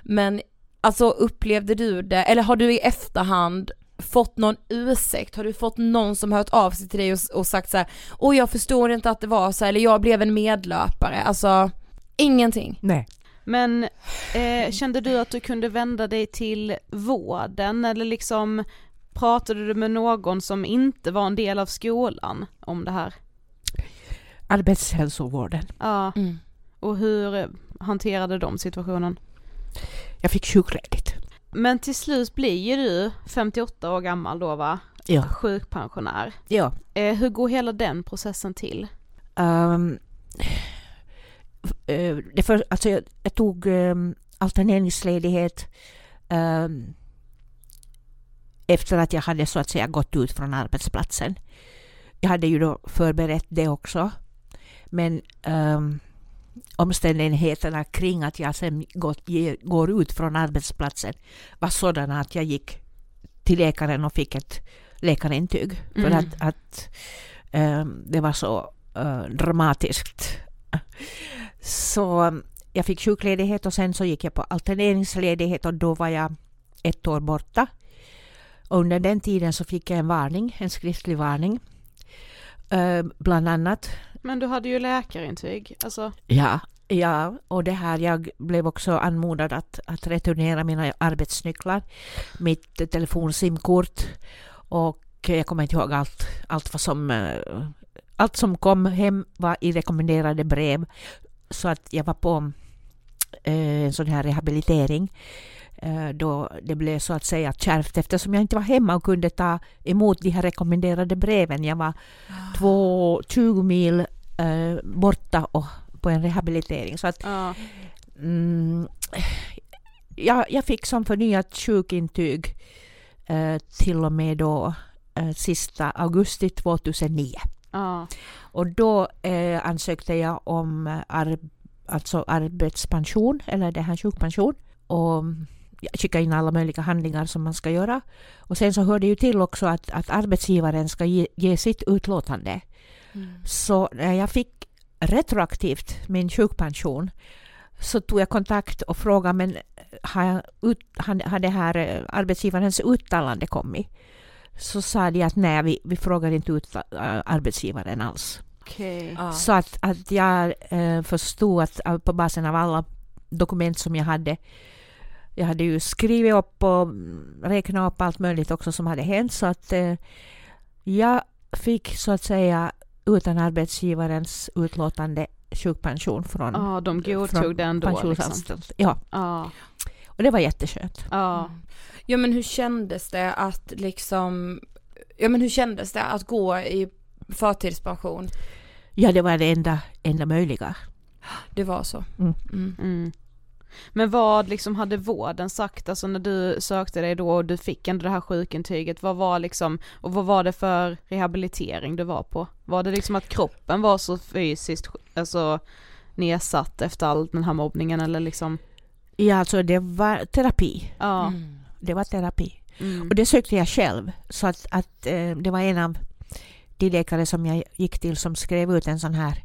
Men alltså upplevde du det, eller har du i efterhand fått någon ursäkt? Har du fått någon som hört av sig till dig och, och sagt så här, åh jag förstår inte att det var så här, eller jag blev en medlöpare, alltså ingenting. Nej. Men eh, kände du att du kunde vända dig till vården eller liksom pratade du med någon som inte var en del av skolan om det här? Arbetshälsovården. Ja, Mm. och hur hanterade de situationen? Jag fick sjukledigt. Men till slut blir ju du 58 år gammal då va? Ja. Sjukpensionär. ja. Eh, hur går hela den processen till? Um, det för, alltså jag, jag tog um, alterneringsledighet ehm, efter att jag hade så att säga gått ut från arbetsplatsen. Jag hade ju då förberett det också. Men um, omständigheterna kring att jag sen gått, går ut från arbetsplatsen var sådana att jag gick till läkaren och fick ett läkarintyg. Mm. För att, att um, det var så uh, dramatiskt. Så jag fick sjukledighet och sen så gick jag på alterneringsledighet och då var jag ett år borta. Och under den tiden så fick jag en varning, en skriftlig varning. Uh, bland annat. Men du hade ju läkarintyg. Alltså. Ja, ja, och det här, jag blev också anmodad att, att returnera mina arbetsnycklar, mitt telefonsimkort och jag kommer inte ihåg allt, allt vad som uh, allt som kom hem var i rekommenderade brev. Så att jag var på eh, en sån här rehabilitering eh, då det blev så att säga kärvt eftersom jag inte var hemma och kunde ta emot de här rekommenderade breven. Jag var två, 20 mil eh, borta och på en rehabilitering. Så att, ja. mm, jag, jag fick som förnyat sjukintyg eh, till och med då eh, sista augusti 2009. Ja. Och då eh, ansökte jag om ar alltså arbetspension eller det här sjukpension. Och jag skickade in alla möjliga handlingar som man ska göra. Och sen så hör det ju till också att, att arbetsgivaren ska ge, ge sitt utlåtande. Mm. Så när jag fick retroaktivt min sjukpension så tog jag kontakt och frågade men har, ut, har det här eh, arbetsgivarens uttalande kommit? så sa de att nej, vi, vi frågar inte ut äh, arbetsgivaren alls. Okay. Ah. Så att, att jag förstod att på basen av alla dokument som jag hade jag hade ju skrivit upp och räknat upp allt möjligt också som hade hänt så att jag fick så att säga utan arbetsgivarens utlåtande sjukpension från Ja, ah, de godtog det ändå. Liksom. Ja. Ah. Och det var jätteskönt. Ja. Mm. Ja men hur kändes det att liksom, ja men hur kändes det att gå i förtidspension? Ja det var det enda, enda möjliga. Det var så? Mm. Mm. Mm. Men vad liksom hade vården sagt, alltså när du sökte dig då och du fick ändå det här sjukintyget, vad var liksom, och vad var det för rehabilitering du var på? Var det liksom att kroppen var så fysiskt, alltså nedsatt efter all den här mobbningen eller liksom? Ja alltså det var terapi. Ja. Mm det var terapi. Mm. Och det sökte jag själv. Så att, att eh, det var en av de läkare som jag gick till som skrev ut en sån här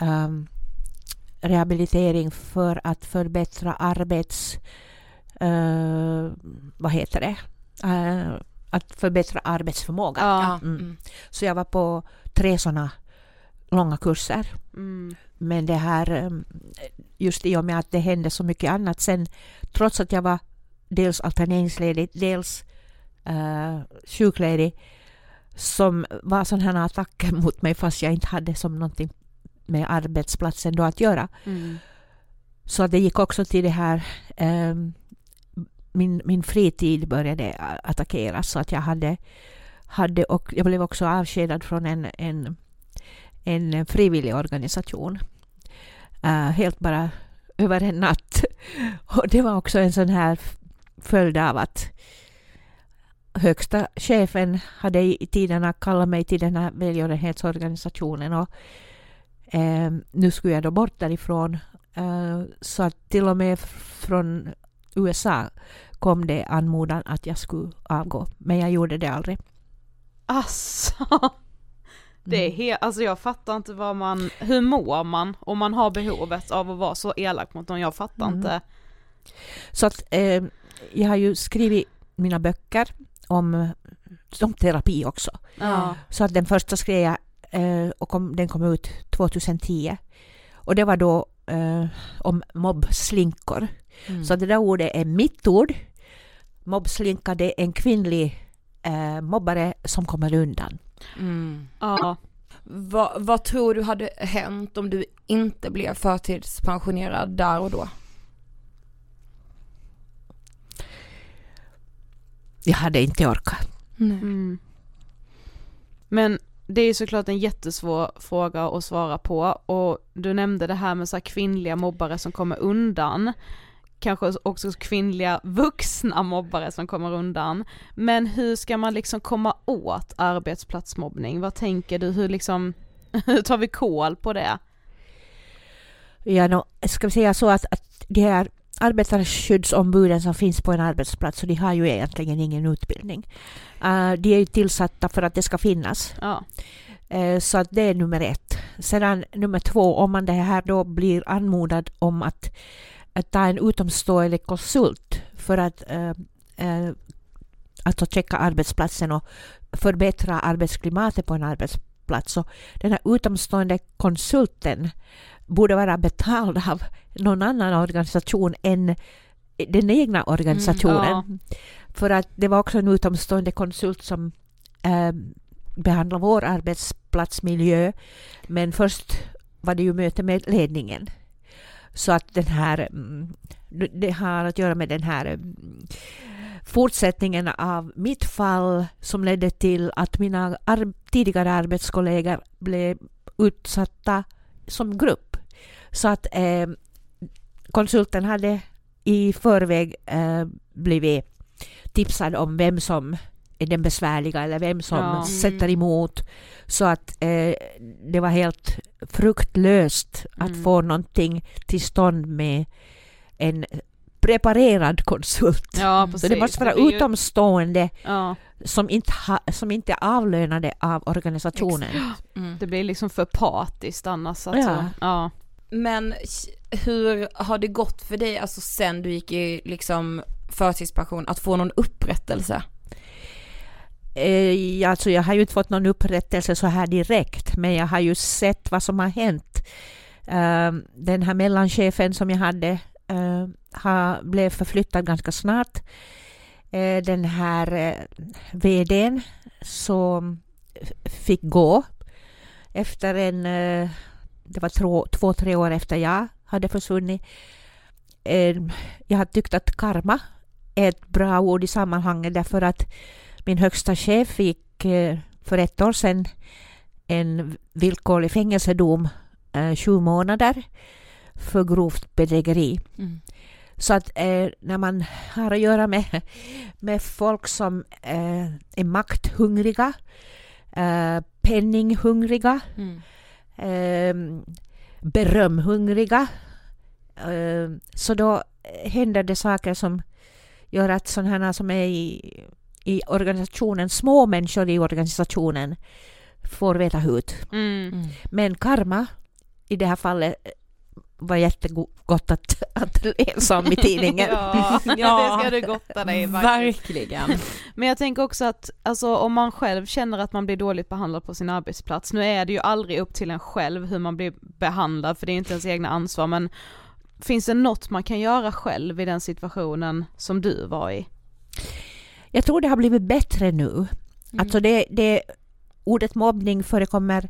um, rehabilitering för att förbättra arbets... Uh, vad heter det? Uh, att förbättra arbetsförmåga. Ja. Mm. Mm. Så jag var på tre såna långa kurser. Mm. Men det här, ehm, just i och med att det hände så mycket annat sen, trots att jag var dels alterneringsledig, dels uh, sjukledig som var sådana här attacker mot mig fast jag inte hade som någonting med arbetsplatsen då att göra. Mm. Så det gick också till det här um, min, min fritid började attackeras så att jag hade, hade och jag blev också avskedad från en, en, en frivillig organisation. Uh, helt bara över en natt. Och det var också en sån här följd av att högsta chefen hade i tiderna kallat mig till den här välgörenhetsorganisationen och eh, nu skulle jag då bort därifrån. Eh, så att till och med från USA kom det anmodan att jag skulle avgå. Men jag gjorde det aldrig. Asså! Det är mm. helt, alltså jag fattar inte vad man, hur mår man om man har behovet av att vara så elak mot någon, jag fattar mm. inte. Så att eh, jag har ju skrivit mina böcker om, om terapi också. Ja. Så att den första skrev jag och kom, den kom ut 2010. Och det var då eh, om mobbslinkor. Mm. Så det där ordet är mitt ord. Mobbslinka, det är en kvinnlig eh, mobbare som kommer undan. Mm. Ja. Va, vad tror du hade hänt om du inte blev förtidspensionerad där och då? Jag hade inte orkat. Mm. Men det är såklart en jättesvår fråga att svara på och du nämnde det här med så kvinnliga mobbare som kommer undan. kanske också kvinnliga vuxna mobbare som kommer undan. Men hur ska man liksom komma åt arbetsplatsmobbning? Vad tänker du, hur liksom, hur tar vi koll på det? Ja, no, ska vi säga så att, att det här arbetarskyddsombuden som finns på en arbetsplats, så de har ju egentligen ingen utbildning. Uh, de är ju tillsatta för att det ska finnas. Ja. Uh, så att det är nummer ett. Sedan nummer två, om man det här då blir anmodad om att, att ta en utomstående konsult för att uh, uh, alltså checka arbetsplatsen och förbättra arbetsklimatet på en arbetsplats. Så den här utomstående konsulten borde vara betald av någon annan organisation än den egna organisationen. Mm, ja. För att det var också en utomstående konsult som eh, behandlade vår arbetsplatsmiljö. Men först var det ju möte med ledningen. Så att den här, mm, det har att göra med den här mm, fortsättningen av mitt fall som ledde till att mina ar tidigare arbetskollegor blev utsatta som grupp. Så att eh, konsulten hade i förväg eh, blivit tipsad om vem som är den besvärliga eller vem som ja. Mm. sätter emot. Så att eh, det var helt fruktlöst att mm. få någonting till stånd med en preparerad konsult. Ja, så det måste vara det utomstående ja. som, inte ha, som inte är avlönade av organisationen. Mm. Det blir liksom för patiskt annars. Alltså. Ja. ja. Men hur har det gått för dig, alltså sen du gick i liksom förtidspension, att få någon upprättelse? Eh, alltså jag har ju inte fått någon upprättelse så här direkt, men jag har ju sett vad som har hänt. Uh, den här mellanchefen som jag hade eh, har, blev förflyttad ganska snart. Eh, den här eh, VDn som fick gå efter en, eh, det var två, två, tre år efter jag hade försvunnit. Eh, jag har tyckt att karma är ett bra ord i sammanhanget därför att min högsta chef fick eh, för ett år sedan en villkorlig fängelsedom, sju månader, för grovt bedrägeri. Mm. Så att eh, när man har att göra med, med folk som eh, är makthungriga, eh, penninghungriga, mm. eh, berömhungriga, eh, så då händer det saker som gör att sådana som är i, i organisationen, små människor i organisationen, får veta hut. Mm. Mm. Men karma i det här fallet var jättegott att, att läsa om i tidningen. ja, ja, det ska du gotta dig Verkligen. Men jag tänker också att alltså, om man själv känner att man blir dåligt behandlad på sin arbetsplats, nu är det ju aldrig upp till en själv hur man blir behandlad för det är inte ens egna ansvar men finns det något man kan göra själv i den situationen som du var i? Jag tror det har blivit bättre nu. Mm. Alltså det, det, ordet mobbning förekommer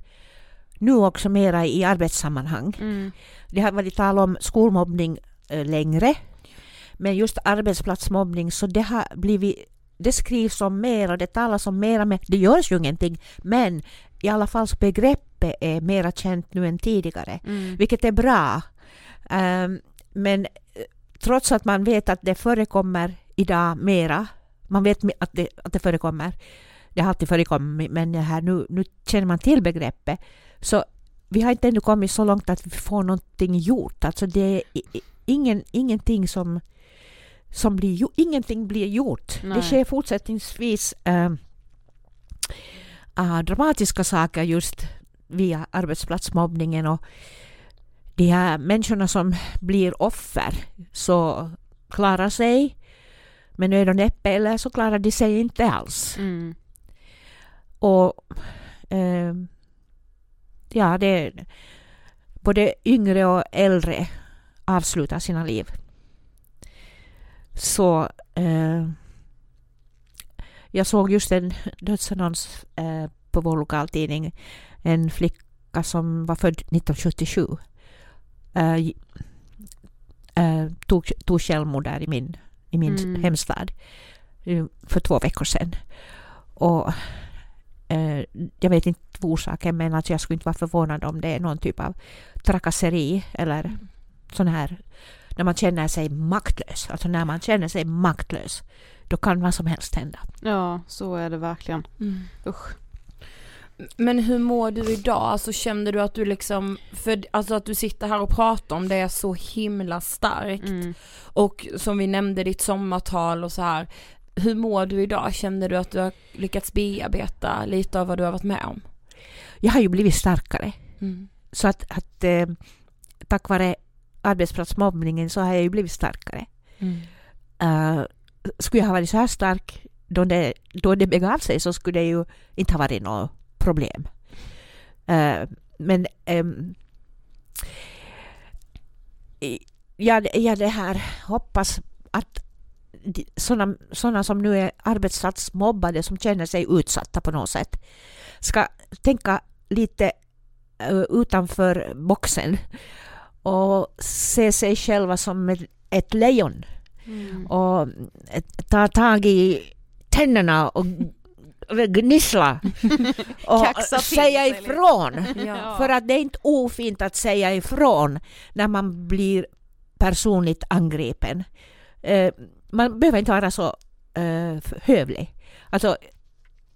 nu också mera i arbetssammanhang. Mm. Det har varit tal om skolmobbning äh, längre. Men just arbetsplatsmobbning, så det har blivit det skrivs om mer och det talas om mera, men det görs ju ingenting. Men i alla fall begreppet är mera känt nu än tidigare, mm. vilket är bra. Um, men eh, trots att man vet att det förekommer idag mera, man vet att det, att det förekommer, det har alltid förekommit, men här, nu, nu känner man till begreppet, så vi har inte ännu kommit så långt att vi får någonting gjort. Alltså det är ingen, ingenting som, som blir ingenting blir gjort. Nej. Det sker fortsättningsvis äh, äh, dramatiska saker just via arbetsplatsmobbningen och de här människorna som blir offer så klarar sig med nöd och näppe eller så klarar de sig inte alls. Mm. Och äh, ja, det både yngre och äldre avslutar sina liv. Så eh, jag såg just en dödsannons eh, på vår lokaltidning. En flicka som var född 1977 eh, eh, tog, tog självmord där i min, i min mm. hemstad eh, för två veckor sedan. Och jag vet inte orsaken men att jag skulle inte vara förvånad om det är någon typ av trakasseri eller sån här när man känner sig maktlös. Alltså när man känner sig maktlös, då kan vad som helst hända. Ja, så är det verkligen. Mm. Usch. Men hur mår du idag? Alltså kände du att du liksom, för alltså att du sitter här och pratar om det är så himla starkt. Mm. Och som vi nämnde ditt sommartal och så här. Hur mår du idag? Känner du att du har lyckats bearbeta lite av vad du har varit med om? Jag har ju blivit starkare. Mm. Så att, att eh, tack vare arbetsplatsmobbningen så har jag ju blivit starkare. Mm. Uh, skulle jag ha varit så här stark då det, då det begav sig så skulle det ju inte ha varit något problem. Uh, men um, jag, jag det här hoppas att sådana, sådana som nu är arbetsplatsmobbade som känner sig utsatta på något sätt ska tänka lite uh, utanför boxen och se sig själva som ett, lejon Mm. och ta tag i tänderna och gnissla och säga ifrån. Ja. För att det är inte ofint att säga ifrån när man blir personligt angripen. Eh, man behöver inte vara så eh, hövlig. Alltså,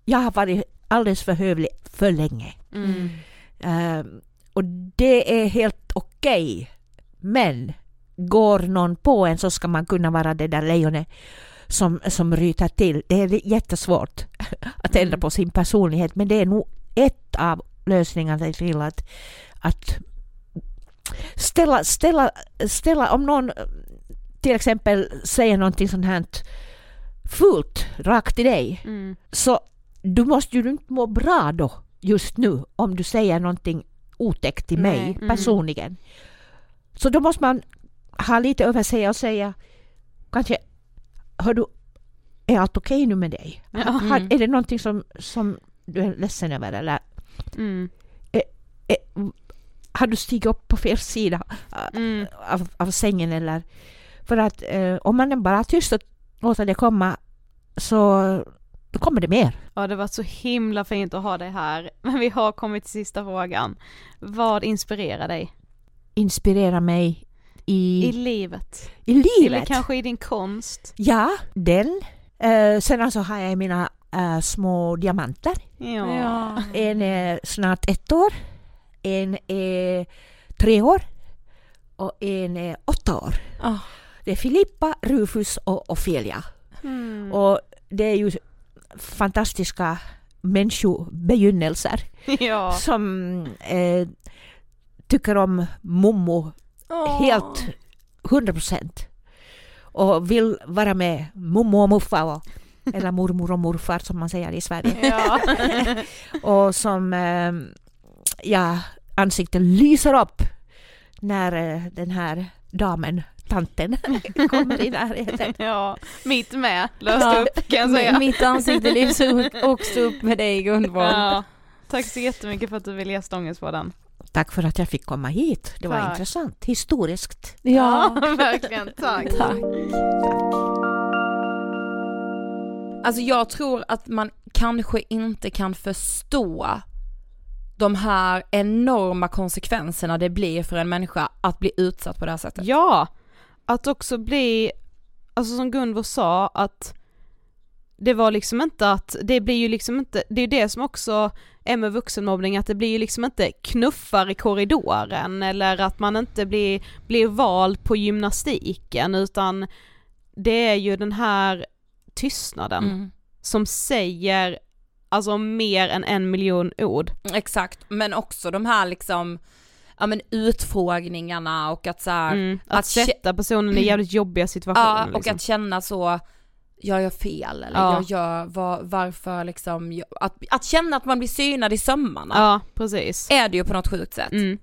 jag har varit alldeles för hövlig för länge. Mm. Eh, och det är helt okej. Men går någon på en så ska man kunna vara det där lejonet som, som ryter till. Det är jättesvårt att ändra på sin personlighet men det är nog ett av lösningarna till att, att ställa, ställa, ställa om någon till exempel säger någonting sånt här fult rakt till dig Mm. så du måste ju inte må bra då just nu om du säger någonting otäckt till mig mm. personligen. Så då måste man ha lite över sig och säga kanske Hör du, är allt okej nu med dig? Ja. Mm. är det någonting som, som du är ledsen över eller Mm. eh, har du stigit upp på fel sida Mm. av, av sängen eller för att eh, om man är bara tyst och låter det komma så då kommer det mer. Ja, det var så himla fint att ha dig här. Men vi har kommit till sista frågan. Vad inspirerar dig? Inspirera mig i, I i, livet? livet. Eller kanske i din konst? Ja, den. Eh, sen så har jag mina eh, små diamanter. Ja. En är snart ett år, en är tre år och en är åtta år. Ah. Det är Filippa, Rufus och Ofelia. Mm. Och det är ju fantastiska människobegynnelser ja. som eh, tycker om Mommo helt 100 procent och vill vara med Mommo och Muffa och, eller mormor och morfar som man säger i Sverige. Ja. och som eh, ja, ansiktet lyser upp när eh, den här damen, tanten, kommer i närheten. ja, mitt med löst Ja. upp kan jag säga. Mitt ansikte lyser också upp med dig Gunvor. Ja. Tack så jättemycket för att du ville gästa Ångestpodden. Tack för att jag fick komma hit. Det var Tack. intressant, historiskt. Ja. verkligen. Tack. Tack. Alltså jag tror att man kanske inte kan förstå de här enorma konsekvenserna det blir för en människa att bli utsatt på det här sättet. Ja, att också bli, alltså som Gunvor sa, att det var liksom inte att, det blir ju liksom inte, det är det som också är med vuxenmobbning, att det blir ju liksom inte knuffar i korridoren eller att man inte blir, blir vald på gymnastiken utan det är ju den här tystnaden Mm. som säger alltså mer än en miljon ord. Exakt, men också de här liksom, ja men utfrågningarna och att så här, Mm. Att, att sätta personen i jävligt jobbiga situationer. ja och liksom. att känna så, jag gör fel eller Ja. jag gör, var, varför liksom, jag, att, att känna att man blir synad i sömmarna. Ja, precis. Är det ju på något sjukt sätt. Mm.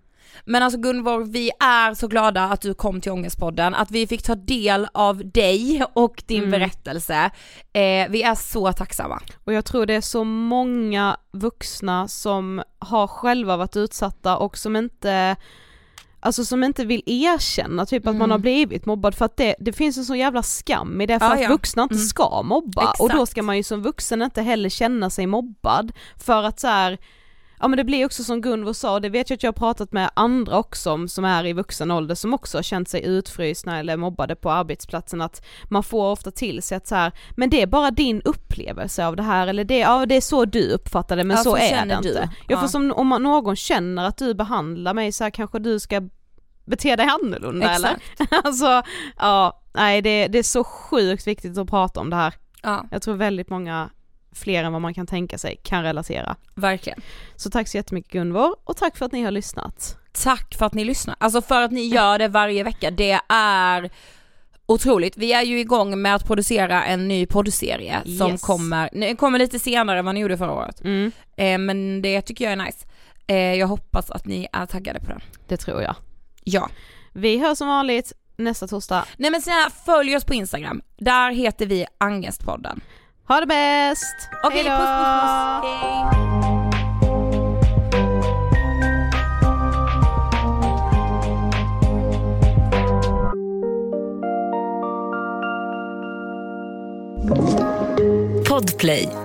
Men alltså Gunvor, vi är så glada att du kom till Ångestpodden, att vi fick ta del av dig och din Mm. berättelse. Eh, vi är så tacksamma. Och jag tror det är så många vuxna som har själva varit utsatta och som inte Alltså som inte vill erkänna typ att Mm. man har blivit mobbad för att det, det finns en sån jävla skam i det för Ja, att ja. vuxna inte Mm. ska mobba och då Exakt. ska man ju som vuxen inte heller känna sig mobbad för att så här, ja men det blir också som Gunvor sa, det vet jag att jag har pratat med andra också om som är i vuxen ålder som också har känt sig utfrysna eller mobbade på arbetsplatsen att man får ofta till sig att så här, men det är bara din upplevelse av det här eller det, ja det är så du uppfattar det men Ja, så, är det du. inte. Ja, Ja. för som om någon känner att du behandlar mig så här kanske du ska bete dig annorlunda eller? alltså, ja, nej det, det är så sjukt viktigt att prata om det här. Ja, Jag tror väldigt många fler än vad man kan tänka sig kan relatera. verkligen. Så tack så jättemycket Gunvor och tack för att ni har lyssnat. Tack för att ni lyssnar, alltså för att ni gör det varje vecka, det är otroligt. Vi är ju igång med att producera en ny poddserie som Yes. kommer, nej, kommer lite senare än vad ni gjorde förra året. Mm, Eh, men det tycker jag är nice. Eh, jag hoppas att ni är taggade på den. det tror jag. Ja. Vi hörs som vanligt nästa torsdag. Nej men snälla följ oss på Instagram, där heter vi Angestpodden. Ha det bäst! Okej, Hejdå! puss puss puss. Hej. Podplay.